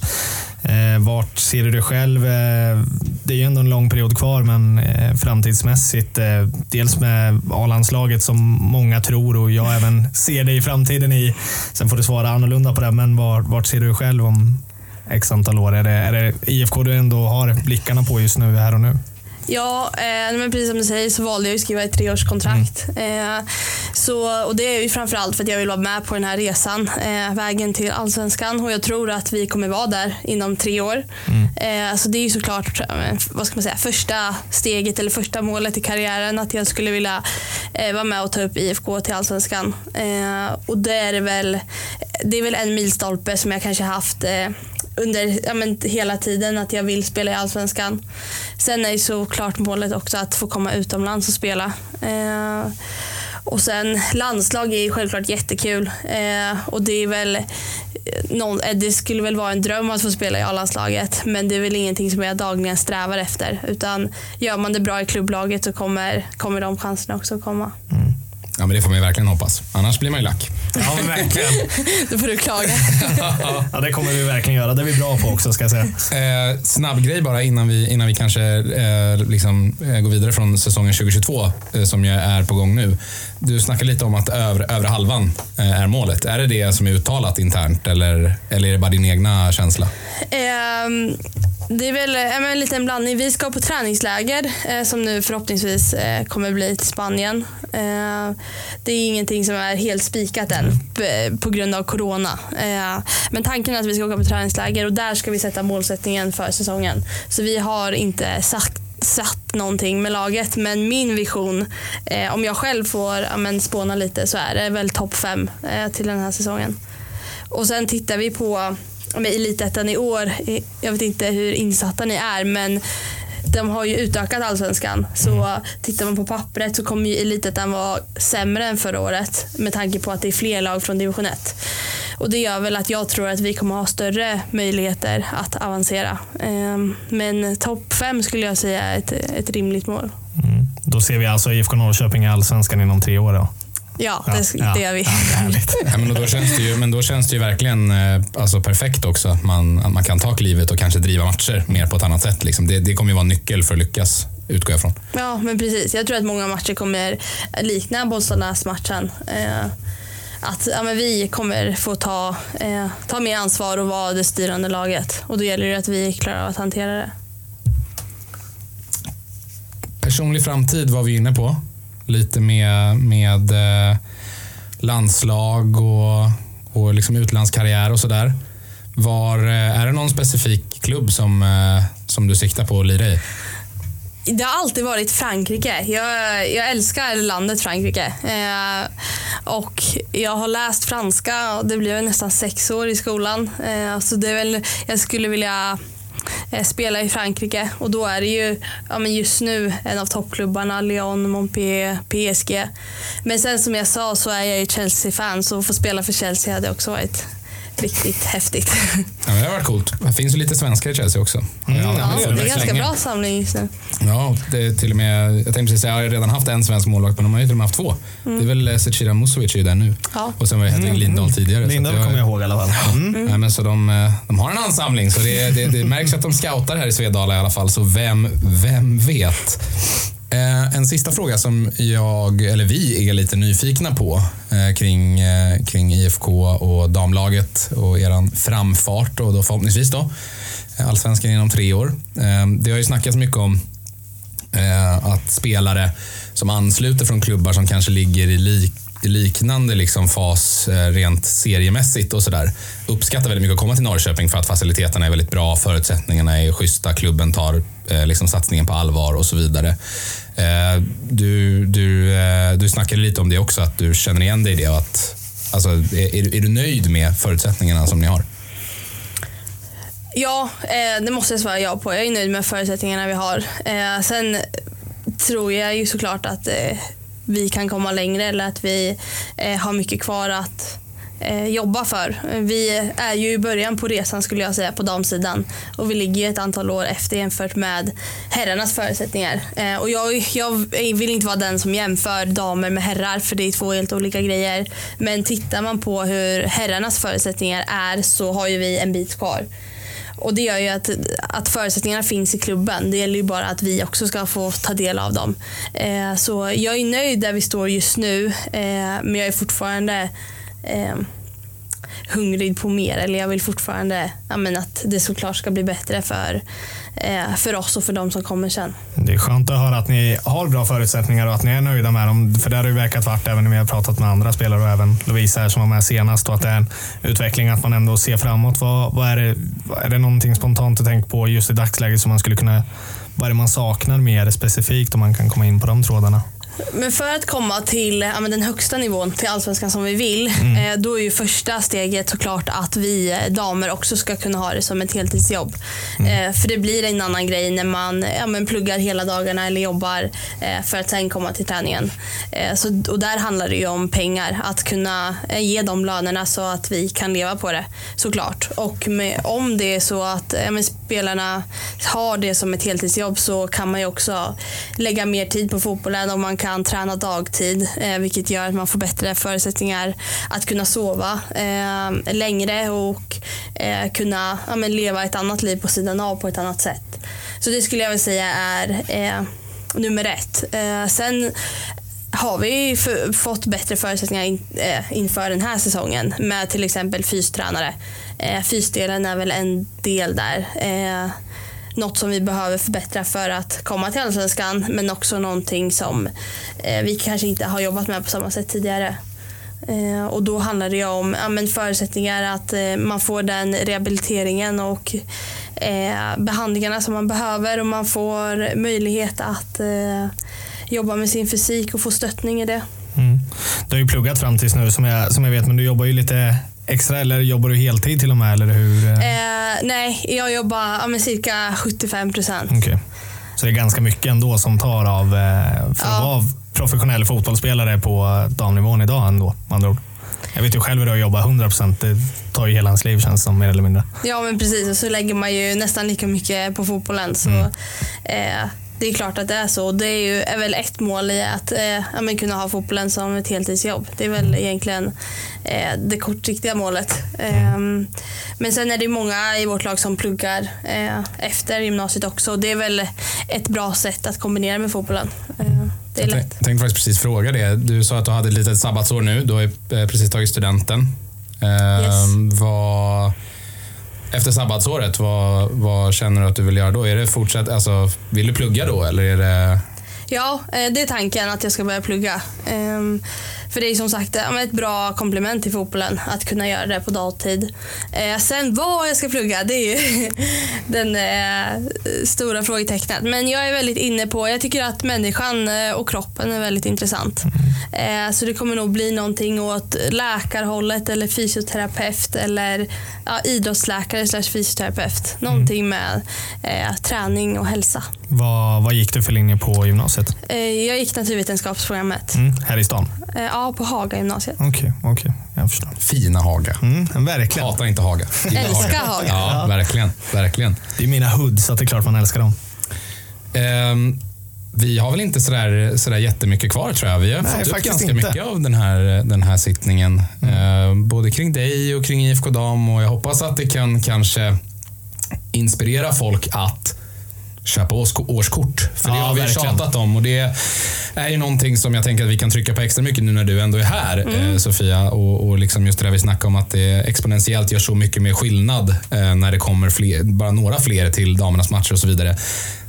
Eh, Vart ser du dig själv? Eh, Det är ju ändå en lång period kvar, men eh, framtidsmässigt. eh, Dels med A-landslaget som många tror och jag även ser dig i framtiden i. Sen får du svara annorlunda på det, men var, vart ser du dig själv om x antal år? Är det, är det IFK du ändå har blickarna på just nu, här och nu? Ja, eh, men precis som du säger så valde jag att skriva ett treårskontrakt. Mm. Eh, så, och det är ju framförallt för att jag vill vara med på den här resan, eh, vägen till Allsvenskan. Och jag tror att vi kommer vara där inom tre år. Mm. Eh, så det är ju såklart eh, vad ska man säga, första steget eller första målet i karriären. Att jag skulle vilja eh, vara med och ta upp IFK till Allsvenskan. Och det är väl, det är väl en milstolpe som jag kanske haft under ja, men, hela tiden att jag vill spela i Allsvenskan. Sen är ju såklart målet också att få komma utomlands och spela. Eh, och sen landslag är ju självklart jättekul. Eh, och det är väl eh, någon, eh, det skulle väl vara en dröm att få spela i A-landslaget. Men det är väl ingenting som jag dagligen strävar efter. Utan gör man det bra i klubblaget så kommer, kommer de chanserna också att komma. Mm. Ja, men det får man ju verkligen hoppas. Annars blir man ju lack. Ja, verkligen. Då får du klaga. Ja, det kommer vi verkligen göra. Det är vi bra på också, ska jag säga. Eh, snabb grej bara innan vi, innan vi kanske eh, liksom, eh, går vidare från säsongen 2022 eh, som ju är på gång nu. Du snackar lite om att övre, övre halvan eh, är målet. Är det det som är uttalat internt eller, eller är det bara din egna känsla? Ehm, det är väl eh, en liten blandning. Vi ska på träningsläger eh, som nu förhoppningsvis eh, kommer bli till Spanien. Eh, det är ingenting som är helt spikat än p- på grund av corona. Eh, men tanken är att vi ska åka på träningsläger och där ska vi sätta målsättningen för säsongen. Så vi har inte sagt satt någonting med laget men min vision, eh, om jag själv får ja, men, spåna lite så är det väl topp fem eh, till den här säsongen. Och sen tittar vi på men Elitettan i år. Jag vet inte hur insatta ni är men de har ju utökat allsvenskan. Så tittar man på pappret så kommer ju Elitettan vara sämre än förra året med tanke på att det är fler lag från division 1. Och det gör väl att jag tror att vi kommer ha större möjligheter att avancera. Ehm, Men topp fem skulle jag säga är ett, ett rimligt mål. Mm. Då ser vi alltså IFK Norrköping i Allsvenskan inom tre år. Då. Ja, Ja, det, ja. det gör vi. Ja, men då känns det ju, men då känns det ju verkligen eh, alltså perfekt också att man, att man kan ta klivet och kanske driva matcher mer på ett annat sätt. Liksom. Det, det kommer ju vara en nyckel för att lyckas, utgår jag från. Ja, men precis. Jag tror att många matcher kommer likna Bollstanäs-matchen. Eh, att ja, men vi kommer få ta, eh, ta mer ansvar och vara det styrande laget. Och då gäller det att vi klarar av att hantera det. Personlig framtid var vi inne på. Lite med, med eh, landslag och, och liksom utlandskarriär och sådär. Var, eh, är det någon specifik klubb som, eh, som du siktar på att lira i? Det har alltid varit Frankrike. Jag, jag älskar landet Frankrike. Eh, och jag har läst franska och det blev nästan sex år i skolan. Eh, så det är väl, jag skulle vilja Eh, spelar spela i Frankrike och då är det ju ja, men just nu en av toppklubbarna, Lyon, Montpellier, PSG. Men sen som jag sa så är jag ju Chelsea-fan så att få spela för Chelsea hade också varit riktigt häftigt. Ja, men det har varit coolt. Det finns ju lite svenskar i Chelsea också. Ja, Ja, det det är är ganska länge. bra samling just nu. Ja, det är till och med, jag tänkte precis säga, jag har redan haft en svensk målvakt, men de har ju till och med haft två. Det är väl eh, Zecira Musovic är där nu. Ja. Och sen var ju Hedvig Lindahl tidigare. att Lindahl jag- kommer jag ihåg i alla fall. Mm. Nej, men så de, eh, de har en ansamling, så det, det, det märks att de scoutar här i Svedala i alla fall. Så vem, vem vet? Eh, en sista fråga som jag, eller vi är lite nyfikna på eh, kring, eh, kring IFK och damlaget och er framfart och då förhoppningsvis då allsvenskan inom tre år. Det har ju snackats mycket om att spelare som ansluter från klubbar som kanske ligger i, lik, i liknande liksom fas eh, rent seriemässigt och sådär uppskattar väldigt mycket att komma till Norrköping för att faciliteterna är väldigt bra, förutsättningarna är schyssta, klubben tar eh, liksom satsningen på allvar och så vidare. Eh, du, du, du snackade lite om det också, att du känner igen dig i det. Och att, alltså, är, är, du- nöjd med förutsättningarna som ni har? Ja, det måste jag svara ja på. Jag är nöjd med förutsättningarna vi har. Sen tror jag ju såklart att vi kan komma längre eller att vi eh, har mycket kvar att eh, jobba för. Vi är ju i början på resan skulle jag säga på damsidan och vi ligger ju ett antal år efter jämfört med herrarnas förutsättningar. Eh, och jag, jag vill inte vara den som jämför damer med herrar för det är två helt olika grejer. Men tittar man på hur herrarnas förutsättningar är så har ju vi en bit kvar. Och det gör ju att, att förutsättningarna finns i klubben. Det gäller ju bara att vi också ska få ta del av dem. Eh, så jag är nöjd där vi står just nu. Eh, men jag är fortfarande eh, hungrig på mer. Eller jag vill fortfarande ja, men att det såklart ska bli bättre för, Eh, för oss och för de som kommer sen. Det är skönt att höra att ni har bra förutsättningar och att ni är nöjda med dem. För det har det ju verkat vart även när vi har pratat med andra spelare och även Lovisa här som var med senast. Och att det är en utveckling att man ändå ser framåt. Vad, vad är, det, är det någonting spontant du tänker på just i dagsläget som man skulle kunna... Vad är det man saknar mer specifikt om man kan komma in på de trådarna? Men för att komma till ja, den högsta nivån, till allsvenskan som vi vill, eh, då är ju första steget såklart att vi eh, damer också ska kunna ha det som ett heltidsjobb. Eh, för det blir en annan grej när man ja, men pluggar hela dagarna eller jobbar eh, för att sen komma till träningen. Eh, så, och där handlar det ju om pengar, att kunna eh, ge de lönerna så att vi kan leva på det såklart. Och med, om det är så att ja, spelarna har det som ett heltidsjobb så kan man ju också lägga mer tid på fotbollen och man kan träna dagtid eh, vilket gör att man får bättre förutsättningar att kunna sova eh, längre och eh, kunna ja, men leva ett annat liv på sidan av på ett annat sätt. Så det skulle jag vilja säga är eh, nummer ett. Eh, sen har vi fått bättre förutsättningar in, eh, inför den här säsongen med till exempel fystränare. Eh, fysdelen är väl en del där. Eh, något som vi behöver förbättra för att komma till Allsvenskan men också någonting som eh, vi kanske inte har jobbat med på samma sätt tidigare. Eh, och då handlar det ju om ja, men förutsättningar att eh, man får den rehabiliteringen och eh, behandlingarna som man behöver och man får möjlighet att eh, jobba med sin fysik och få stöttning i det. Mm. Du har ju pluggat fram tills nu som jag, som jag vet, men du jobbar ju lite extra eller jobbar du heltid till och med? Eller hur? Eh, nej, jag jobbar ja, med cirka 75 procent. Okej. Så det är ganska mycket ändå som tar av eh, för att Ja. vara professionell fotbollsspelare på damnivån idag ändå. andra ord. Jag vet ju själv hur det är att jobba 100%. Det tar ju hela ens liv känns som mer eller mindre. Ja men precis och så lägger man ju nästan lika mycket på fotbollen. Så, eh, det är klart att det är så. Det är, ju, är väl ett mål i att eh, ja, kunna ha fotbollen som ett heltidsjobb. Det är väl egentligen eh, det kortsiktiga målet. Ehm, men sen är det många i vårt lag som pluggar eh, efter gymnasiet också. Det är väl ett bra sätt att kombinera med fotbollen. Eh, det är Jag lätt. tänkte tänkte faktiskt precis fråga det. Du sa att du hade ett litet sabbatsår nu. Du har eh, precis tagit studenten. Eh, Yes. vad, efter sabbatsåret, vad, vad känner du att du vill göra då? Är det fortsätt, alltså, vill du plugga då eller är det... Ja, eh, det är tanken att jag ska börja plugga. För det är som sagt ja, ett bra komplement till fotbollen att kunna göra det på dagtid. Eh, Sen vad jag ska plugga, det är ju den eh, stora frågetecknet. Men jag är väldigt inne på, jag tycker att människan eh, och kroppen är väldigt intressant. Så det kommer nog bli någonting åt läkarhållet eller fysioterapeut eller ja, idrottsläkare slash fysioterapeut. Någonting med eh, träning och hälsa. Vad, vad gick du för linje på gymnasiet? Jag gick naturvetenskapsprogrammet. Mm, här i stan? Eh, Ja, på Haga gymnasiet. Okej, okej. Jag förstår. Fina Haga. Mm, verkligen. Hatar inte Haga. Gillar Älskar Haga. Ja, verkligen. verkligen. Det är mina hoods, så att det är klart man älskar dem. Ehm, vi har väl inte sådär, sådär jättemycket kvar tror jag. Vi har Nej, fått faktiskt ganska inte. mycket av den här, den här sittningen. Ehm, både kring dig och kring IFK Dam och jag hoppas att det kan kanske inspirera folk att köpa års- årskort. För det Ja, har vi verkligen. tjatat om och det är ju någonting som jag tänker att vi kan trycka på extra mycket nu när du ändå är här eh, Sofia. Och, och liksom just det där vi snackade om att det exponentiellt gör så mycket mer skillnad eh, när det kommer fler, bara några fler till damernas matcher och så vidare.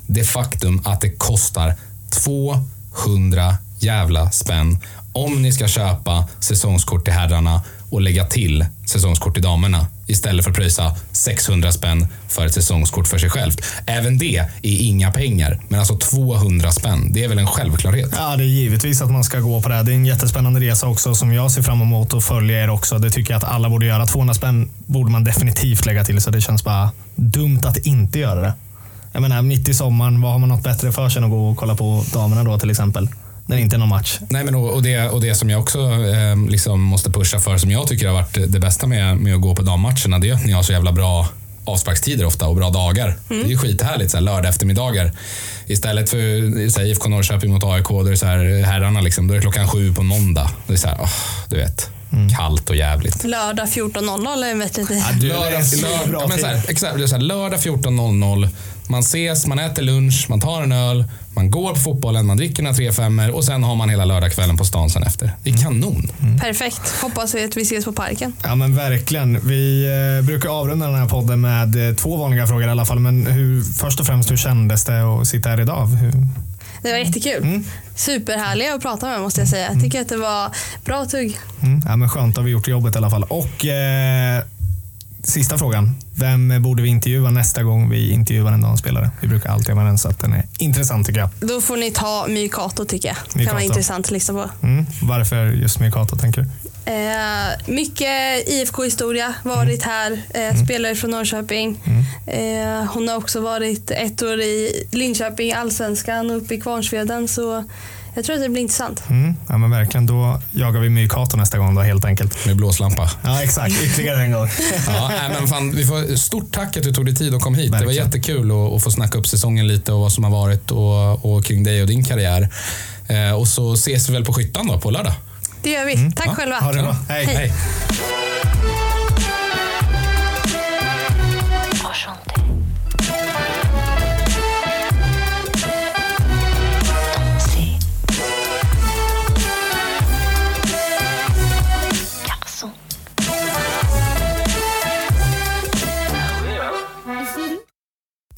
det faktum att det kostar 200 jävla spänn om ni ska köpa säsongskort till herrarna och lägga till säsongskort till damerna istället för att pröjsa 600 spänn för ett säsongskort för sig självt. Även det är inga pengar, men alltså 200 spänn, det är väl en självklarhet? Ja, det är givetvis att man ska gå på det. Det är en jättespännande resa också som jag ser fram emot att följa er också. Det tycker jag att alla borde göra. 200 spänn borde man definitivt lägga till, så det känns bara dumt att inte göra det. Jag menar, mitt i sommaren, vad har man något bättre för sig än att gå och kolla på damerna då till exempel? När det inte är någon match. Nej, men och, och, det, och det som jag också eh, liksom måste pusha för, som jag tycker har varit det bästa med, med att gå på dammatcherna, det är att ni har så jävla bra avsparkstider ofta och bra dagar. Det är ju skithärligt, så här, lördag eftermiddagar. Istället för så här, IFK Norrköping mot AIK, då är det så här, herrarna, liksom, då är det klockan sju på måndag. Det är så här, åh, du vet, kallt och jävligt. Lördag 14.00 är en bättre tid. du, Lördag, lördag, men så här, exakt, det är så här, lördag 14.00. Man ses, man äter lunch, man tar en öl, man går på fotbollen, man dricker några tre femmor och sen har man hela lördagskvällen på stan sen efter. Det är kanon. Perfekt. Hoppas vi att vi ses på parken. Ja men verkligen. Vi eh, brukar avrunda den här podden med eh, två vanliga frågor i alla fall. Men hur, först och främst, hur kändes det att sitta här idag? Hur, Det var jättekul. Superhärliga att prata med måste jag säga. Jag tycker att det var bra tugg. mm, ja, men skönt, har vi gjort jobbet i alla fall. Och eh, sista frågan. Vem borde vi intervjua nästa gång vi intervjuar en damspelare? Vi brukar alltid ha den så att den är intressant tycker jag. Då får ni ta Mykato tycker jag. Det kan Mykato. vara intressant att lyssna på. Mm, varför just Mikato tänker du? Eh, mycket IFK-historia, varit här, eh, spelare från Norrköping. Eh, hon har också varit ett år i Linköping, Allsvenskan och uppe i Kvarnsveden. Så jag tror att det blir intressant. Mm, ja men verkligen, då jagar vi Mikato nästa gång då helt enkelt. Med blåslampa. Ja exakt, ytterligare en gång. Ja, men fan, vi får, stort tack att du tog dig tid och kom hit. Det var Verkligen. jättekul att, att få snacka upp säsongen lite och vad som har varit och, och kring dig och din karriär. Eh, och så ses vi väl på Skyttan då på lördag. Det gör vi. Tack själva. Ha det bra. Hej. Hej.